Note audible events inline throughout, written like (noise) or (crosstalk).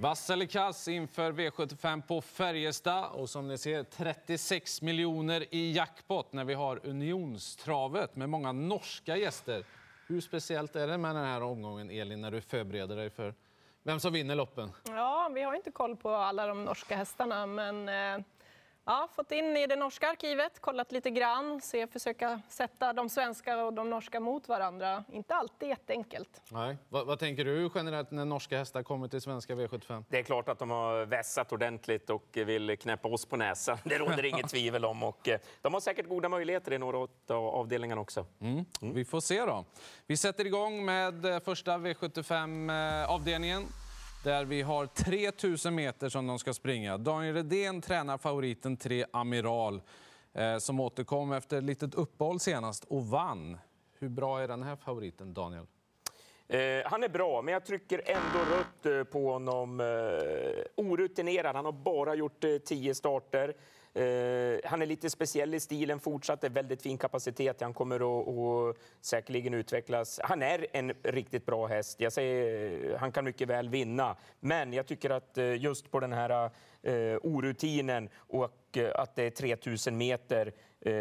Vass eller kass inför V75 på Färjestad. Och som ni ser 36 miljoner i jackpot när vi har Unionstravet med många norska gäster. Hur speciellt är det med den här omgången, Elin, när du förbereder dig för vem som vinner loppen? Ja, vi har inte koll på alla de norska hästarna, men eh, Ja, fått in i det norska arkivet, kollat lite grann, se, försöka sätta de svenska och de norska mot varandra. Inte alltid jätteenkelt. Nej. Vad, vad tänker du generellt när norska hästar kommer till svenska V75? Det är klart att de har vässat ordentligt och vill knäppa oss på näsan. Det råder inget (laughs) tvivel om. Och eh, de har säkert goda möjligheter i några av avdelningarna också. Mm. Mm. Vi får se då. Vi sätter igång med eh, första V75-avdelningen. Där vi har 3000 meter som de ska springa. Daniel Redén tränar favoriten 3 Amiral eh, som återkom efter ett litet uppehåll senast och vann. Hur bra är den här favoriten, Daniel? Eh, han är bra, men jag trycker ändå rött eh, på honom. Eh, orutinerad, han har bara gjort eh, tio starter. Eh, han är lite speciell i stilen fortsatt, är väldigt fin kapacitet. Han kommer att, att säkerligen utvecklas. Han är en riktigt bra häst. Jag säger, eh, han kan mycket väl vinna, men jag tycker att eh, just på den här orutinen och att det är 3000 meter. Eh,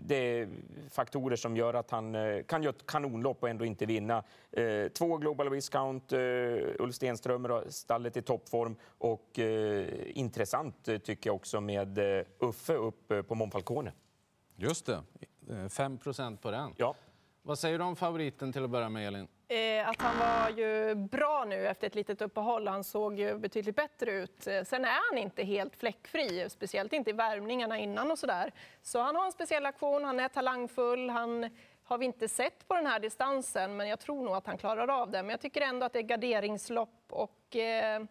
det är faktorer som gör att han eh, kan göra ett kanonlopp och ändå inte vinna. Eh, två Global Viscount, eh, Ulf Stenströmer, stallet i toppform och intressant tycker jag också med Uffe upp på Monfalcone. Just det, 5 på den. Ja. Vad säger du om favoriten till att börja med, Elin? Eh, att han var ju bra nu efter ett litet uppehåll. Han såg ju betydligt bättre ut. Eh, sen är han inte helt fläckfri, speciellt inte i värmningarna innan och sådär. Så han har en speciell aktion, han är talangfull, han har vi inte sett på den här distansen, men jag tror nog att han klarar av det. Men jag tycker ändå att det är garderingslopp och eh,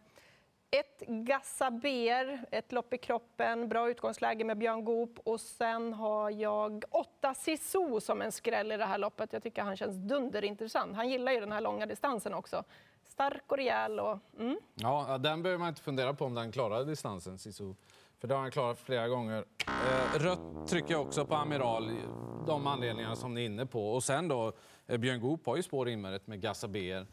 ett Gassaber, ett lopp i kroppen, bra utgångsläge med Björn Goop och sen har jag åtta Sisu som en skräll i det här loppet. Jag tycker han känns dunderintressant. Han gillar ju den här långa distansen också. Stark och rejäl och... Mm. Ja, den behöver man inte fundera på om den klarar distansen, Sisu. För det har han klarat flera gånger. Eh, rött trycker jag också på Amiral, de anledningarna som ni är inne på. Och sen då, eh, Björn Goop har ju spår invärdet med Gassaber.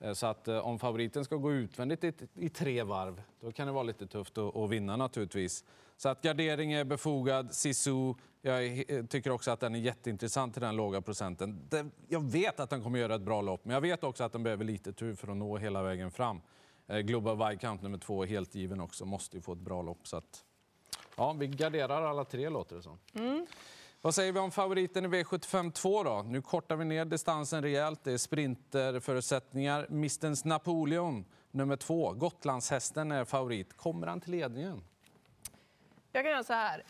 Eh, så att eh, om favoriten ska gå utvändigt i, i tre varv, då kan det vara lite tufft att, att vinna naturligtvis. Så att gardering är befogad. Sisu, jag eh, tycker också att den är jätteintressant till den låga procenten. jag vet att den kommer göra ett bra lopp, men jag vet också att den behöver lite tur för att nå hela vägen fram. Global Viscount nummer två är helt given också, måste ju få ett bra lopp. Så att, ja, vi garderar alla tre låter det som. Mm. Vad säger vi om favoriten i V75 2 då? Nu kortar vi ner distansen rejält. Det är sprinterförutsättningar. Mistens Napoleon, nummer två. Gotlandshästen är favorit. Kommer han till ledningen? Jag kan göra så här.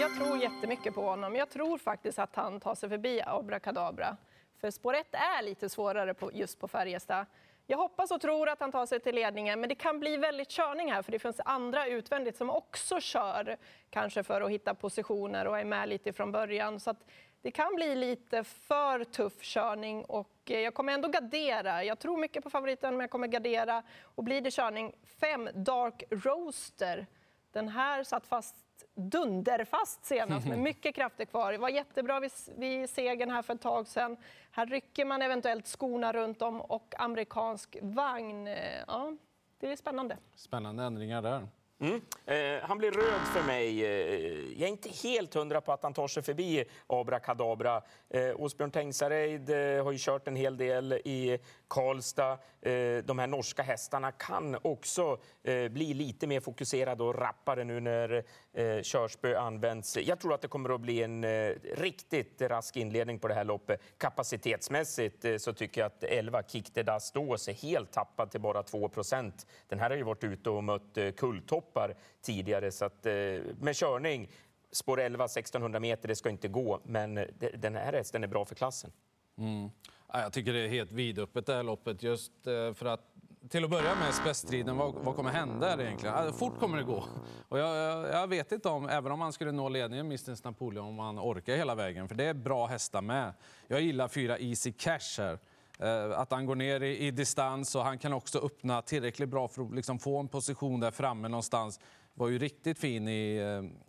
Jag tror jättemycket på honom. Jag tror faktiskt att han tar sig förbi Abrakadabra. För spår 1 är lite svårare på, just på Färjestad. Jag hoppas och tror att han tar sig till ledningen, men det kan bli väldigt körning här för det finns andra utvändigt som också kör, kanske för att hitta positioner och är med lite från början. Så det kan bli lite för tuff körning och eh, jag kommer ändå gardera. Jag tror mycket på favoriten, men jag kommer gardera. Och blir det körning, fem Dark Roaster. Den här satt fast dunderfast senast med (laughs) mycket krafter kvar. Det var jättebra vid, vid segern här för ett tag sedan. Här rycker man eventuellt skorna runt om och amerikansk vagn. Ja, det är spännande. Spännande ändringar där. Mm. Eh, han blir röd för mig. Eh, jag är inte helt hundra på att han tar sig förbi Abrakadabra. Eh, Åsbjörn Tengsareid eh, har ju kört en hel del i Karlstad. Eh, de här norska hästarna kan också eh, bli lite mer fokuserade och rappare nu när eh, körspö används. Jag tror att det kommer att bli en eh, riktigt rask inledning på det här loppet. Kapacitetsmässigt eh, så tycker jag att 11 Kick the Dust är helt tappad till bara 2% Den här har ju varit ute och mött eh, kulltoppar tidigare, så att, eh, med körning Spår 11, 1600 meter, det ska inte gå, men eh, den här hästen är bra för klassen. Mm. Jag tycker det är helt vidöppet det här loppet. Just eh, för att till att börja med spetsstriden, vad, vad kommer hända egentligen? Fort kommer det gå. Och jag, jag, jag, vet inte om, även om han skulle nå ledningen, Mistens Napoleon, om han orkar hela vägen. För det är bra hästar med. Jag gillar fyra Easy Cash här. Eh, att han går ner i, i, distans och han kan också öppna tillräckligt bra för att liksom få en position där framme någonstans. Var ju riktigt fin i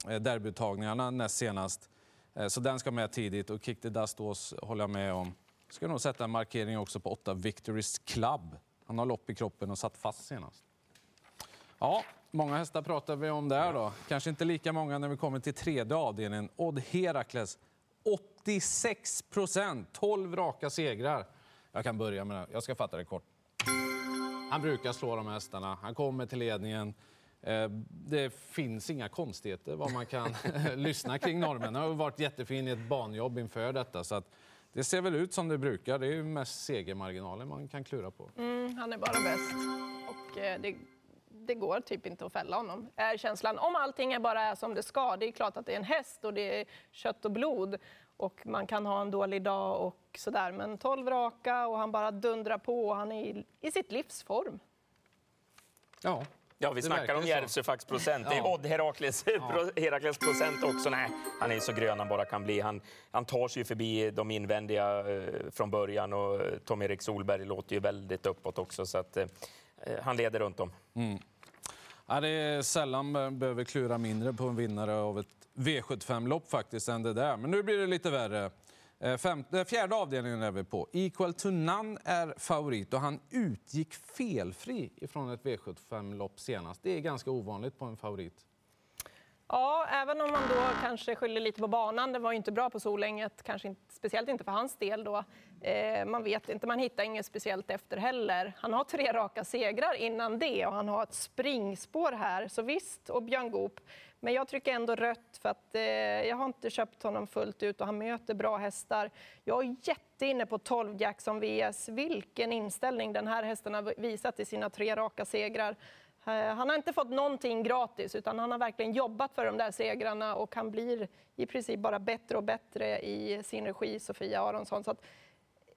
eh, derbyuttagningarna näst senast. Eh, så den ska med tidigt och Kick the Dust håller jag med om. Ska nog sätta en markering också på 8 Victories Club. Han har lopp i kroppen och satt fast senast. Ja, många hästar pratar vi om där då. Kanske inte lika många när vi kommer till tredje avdelningen. Odd Herakles 86 procent, 12 raka segrar. Jag kan börja med det. Jag ska fatta det kort. Han brukar slå de hästarna. Han kommer till ledningen. Eh, det finns inga konstigheter vad man kan (laughs) eh, lyssna kring norrmännen. Han har varit jättefin i ett banjobb inför detta. Så att det ser väl ut som det brukar. Det är ju mest segermarginalen man kan klura på. Mm, han är bara bäst. Och eh, det, det går typ inte att fälla honom, är känslan. Om allting är bara är som det ska. Det är klart att det är en häst och det är kött och blod och man kan ha en dålig dag och sådär. Men 12 raka och han bara dundrar på och han är i, i sitt livsform. Ja, Ja, vi Det snackar om verkar så. Järvsöfacks procent. Det är Ja. Odd Herakles, (laughs) Herakles procent också. Nej, han är så grön han bara kan bli. Han, han tar sig ju förbi de invändiga eh, från början och eh, Tom-Erik Solberg låter ju väldigt uppåt också. Så att, eh, han leder runt om. Ja, det är sällan man behöver klura mindre på en vinnare av ett V75-lopp faktiskt än det där. Men nu blir det lite värre. Eh, Femte, eh, fjärde avdelningen är vi på. Equal to None är favorit och han utgick felfri ifrån ett V75-lopp senast. Det är ganska ovanligt på en favorit. Ja, även om man då kanske skyller lite på banan. Det var ju inte bra på Solänget, kanske inte, speciellt inte för hans del då. Eh, man vet inte, man hittar inget speciellt efter heller. Han har tre raka segrar innan det och han har ett springspår här. Så visst, och Björn Goop. Men jag trycker ändå rött för att eh, jag har inte köpt honom fullt ut och han möter bra hästar. Jag är jätteinne på 12 Jackson VS. Vilken inställning den här hästen har visat i sina tre raka segrar. Eh, Han har inte fått någonting gratis utan han har verkligen jobbat för de där segrarna och han blir i princip bara bättre och bättre i sin regi, Sofia Aronsson. Så att,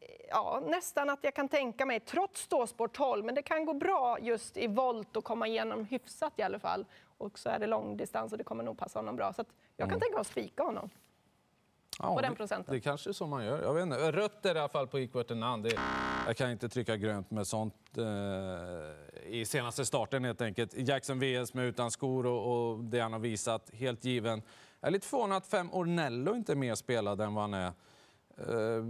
eh, ja, nästan att jag kan tänka mig, trots ståspår 12, men det kan gå bra just i volt och komma igenom hyfsat i alla fall. Och så är det långdistans och det kommer nog passa honom bra. Så jag kan tänka mig att spika honom. Ja, På den det- procenten. Det kanske är så man gör. Jag vet inte. Rött är det i alla fall på. Det, jag kan inte trycka grönt med sånt eh, i senaste starten helt enkelt. Jackson VS med utan skor och, och det han har visat, helt given. Jag är lite förvånad att fem Ornello inte är mer spelad än vad han är. Eh,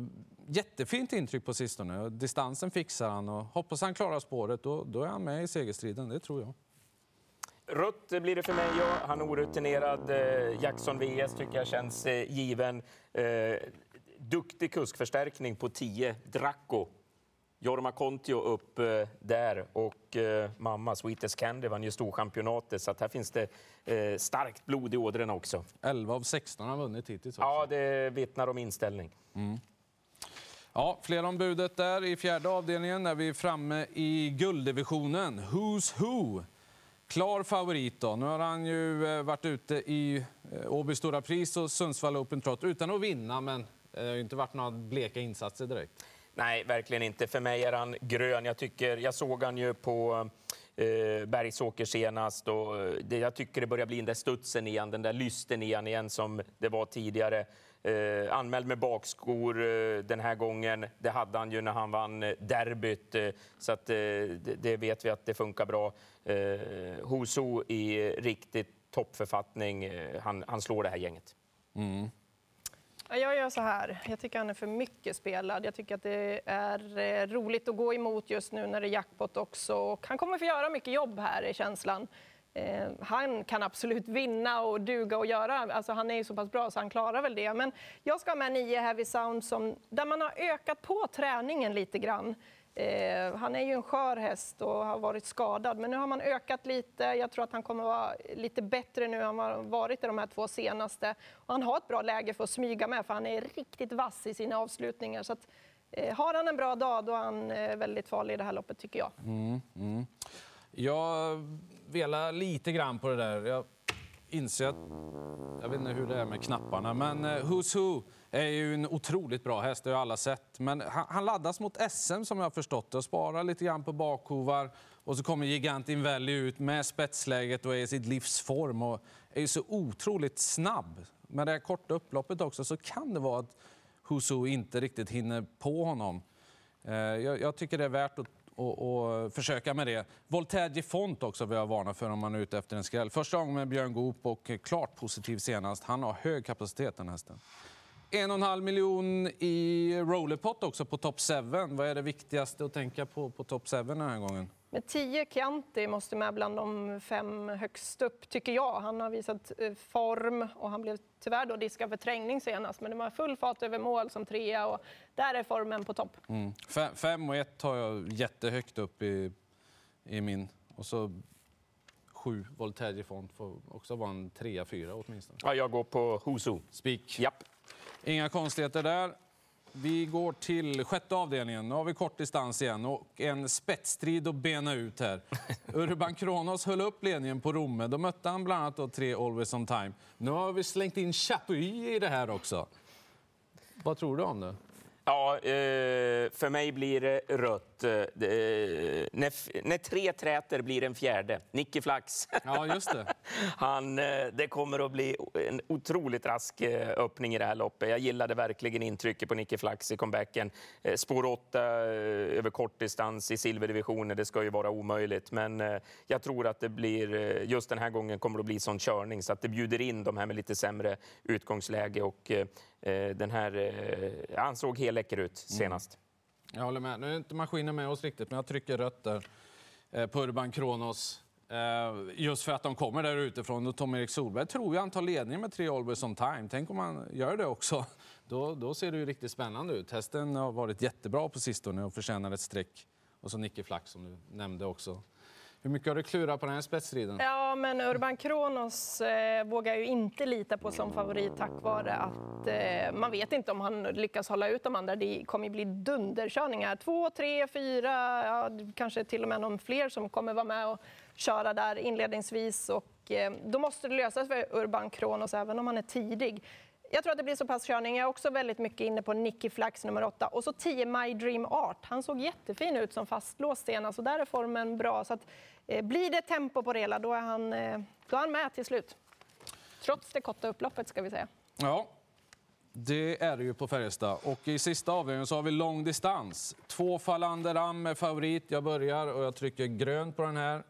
jättefint intryck på sistone. Distansen fixar han och hoppas han klarar spåret. Då, då är han med i segerstriden, det tror jag. Rött blir det för mig. Ja. Han är orutinerad. Eh, Jackson VS tycker jag känns eh, given. Eh, duktig kuskförstärkning på 10, Draco. Jorma Kontio upp där och mamma Sweetest Candy vann ju storchampionatet så att här finns det starkt blod i ådrorna också. 11 av 16 har vunnit hittills. Också. Ja, det vittnar om inställning. Ja, fler om budet där. I fjärde avdelningen är vi framme i gulddivisionen. Who's Who? Klar favorit då. Nu har han ju eh, varit ute i eh, Åby Stora Pris och Sundsvall Open Trot utan att vinna, men eh, det har ju inte varit några bleka insatser direkt. Nej, verkligen inte. För mig är han grön. Jag, tycker, jag såg han ju på eh, Bergsåker senast och eh, det, jag tycker det börjar bli den där studsen igen, den där lysten igen, igen som det var tidigare. Eh, anmäld med bakskor eh, den här gången. Det hade han ju när han vann eh, derbyt. Eh, så att, eh, det, det vet vi att det funkar bra. Eh, Hoso i riktigt toppförfattning. Eh, han, han slår det här gänget. Mm. Jag gör så här. Jag tycker han är för mycket spelad. Jag tycker att det är eh, roligt att gå emot just nu när det är jackpot också. Och han kommer få göra mycket jobb här, är känslan. Eh, han kan absolut vinna och duga och göra. Alltså, han är ju så pass bra så han klarar väl det. Men jag ska ha med nio Heavy Sound som, där man har ökat på träningen lite grann. Eh, han är ju en skör häst och har varit skadad, men nu har man ökat lite. Jag tror att han kommer vara lite bättre nu än han har varit i de här två senaste. Och han har ett bra läge för att smyga med, för han är riktigt vass i sina avslutningar. Så att, eh, har han en bra dag, då är han eh, väldigt farlig i det här loppet, tycker jag. Mm, mm. Jag velar lite grann på det där. Jag inser att... Jag vet inte hur det är med knapparna, men eh, Who's Who är ju en otroligt bra häst, det har alla sett. Men han, laddas mot SM som jag har förstått det och sparar lite grann på bakhovar. Och så kommer Gigant Invelli ut med spetsläget och är i sitt livsform och är ju så otroligt snabb. Med det här korta upploppet också så kan det vara att Who's inte riktigt hinner på honom. Eh, jag, tycker det är värt att och, och försöka med det. Voltaire Font också vill jag varna för om man är ute efter en skräll. Första gången med Björn Goop och klart positiv senast. Han har hög kapacitet den hästen. En och en halv miljon i rollerpot också på top 7. Vad är det viktigaste att tänka på på top 7 den här gången? Med 10 Chianti måste med bland de fem högst upp, tycker jag. Han har visat eh, form och han blev tyvärr då diskad för trängning senast. Men det var full fart över mål som trea och där är formen på topp. Mm. Fem, fem och ett har jag jättehögt upp i, i min. Och så sju Voltaire Font får också vara en trea, fyra åtminstone. Ja, jag går på Husu. Spik. Japp. Inga konstigheter där. Vi går till sjätte avdelningen. Nu har vi kort distans igen och en spetsstrid att bena ut här. (laughs) Urban Kronos höll upp ledningen på Romme. Då mötte han bland annat då tre Always On Time. Nu har vi slängt in Chapuis i det här också. Vad tror du om det? Ja, eh, för mig blir det rött. Eh, det, när, när tre träter blir en fjärde. Nicky Flax. Ja, just det. (laughs) Han, eh, det kommer att bli en otroligt rask eh, öppning i det här loppet. Jag gillade verkligen intrycket på Nicky Flax i comebacken. Eh, spår 8 över kortdistans i silverdivisioner, det ska ju vara omöjligt. Men jag tror att det blir, just den här gången kommer det att bli sån körning så att det bjuder in de här med lite sämre utgångsläge. Och den här, han såg helt läcker ut senast. Jag håller med. Nu är inte maskinen med oss riktigt, men jag trycker rött där på Urban Kronos. Just för att de kommer där utifrån. Och Tom-Erik Solberg tror jag han tar ledningen med tre Always On Time. Tänk om han gör det också. (laughs) Då, då ser det ju riktigt spännande ut. Hästen har varit jättebra på sistone och förtjänar ett streck. Och så Nicke Flack som du nämnde också. Hur mycket har du klurat på den här spetsstriden? Ja, men Urban Kronos eh, vågar ju inte lita på som favorit tack vare att eh, man vet inte om han lyckas hålla ut de andra. Det kommer ju bli dunderkörningar. Två, tre, fyra, ja, kanske till och med någon fler som kommer vara med och köra där inledningsvis. Och, eh, då måste det lösas för Urban Kronos även om han är tidig. Jag tror att det blir så pass körning. Jag är också väldigt mycket inne på Nicky Flax nummer åtta. Och så 10 My Dream Art. Han såg jättefin ut som fastlåst senast, så där är formen bra. Så att, Eh, blir det tempo på det hela, då är, han, eh, då är han med till slut. Trots det korta upploppet, ska vi säga. Ja, det är det ju på Färjestad. Och i sista avdelningen så har vi lång distans. Två Falander Am är favorit. Jag börjar och jag trycker grönt på den här.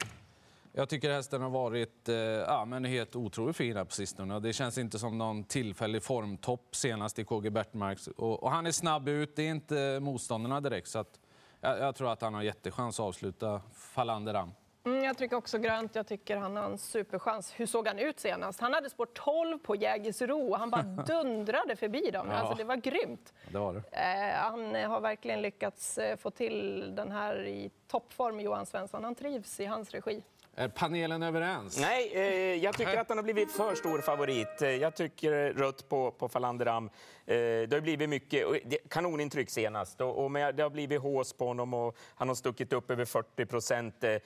Jag tycker hästen har varit eh, ja, men helt otroligt fin här på sistone. Det känns inte som någon tillfällig formtopp senast i KG Bertmarks. Och, och, han är snabb ut, det är inte motståndarna direkt. Så att, jag, jag tror att han har jättechans att avsluta Falander Am. Mm, jag trycker också grönt. Jag tycker han har en superchans. Hur såg han ut senast? Han hade spår 12 på Jägersro. Han bara (laughs) dundrade förbi dem. Ja. Alltså, det var grymt. Det var det. Eh, han har verkligen lyckats eh, få till den här i toppform, Johan Svensson. Han trivs i hans regi. Är panelen överens? Nej, eh, jag tycker att han har blivit för stor favorit. Eh, jag tycker rött på, på Falanderam. Eh, det har blivit mycket kanonintryck senast och, och det har blivit hås på honom och han har stuckit upp över 40 procent. Eh,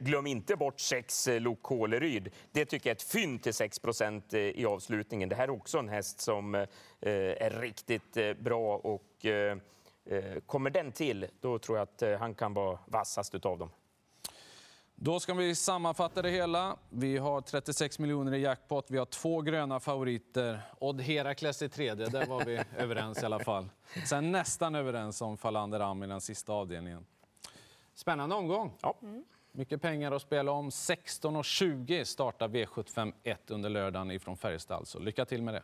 glöm inte bort sex eh, Lok Kåleryd. Det tycker jag är ett fynd till 6 procent eh, i avslutningen. Det här är också en häst som eh, är riktigt eh, bra och eh, kommer den till, då tror jag att han kan vara vassast utav dem. Då ska vi sammanfatta det hela. Vi har 36 miljoner i jackpot. Vi har två gröna favoriter. Odd Herakles i tredje, där var vi (laughs) överens i alla fall. Sen nästan överens om Falander Am i den sista avdelningen. Spännande omgång. Ja. Mycket pengar att spela om. 16.20 startar V75 1 under lördagen ifrån Färjestad. Så lycka till med det.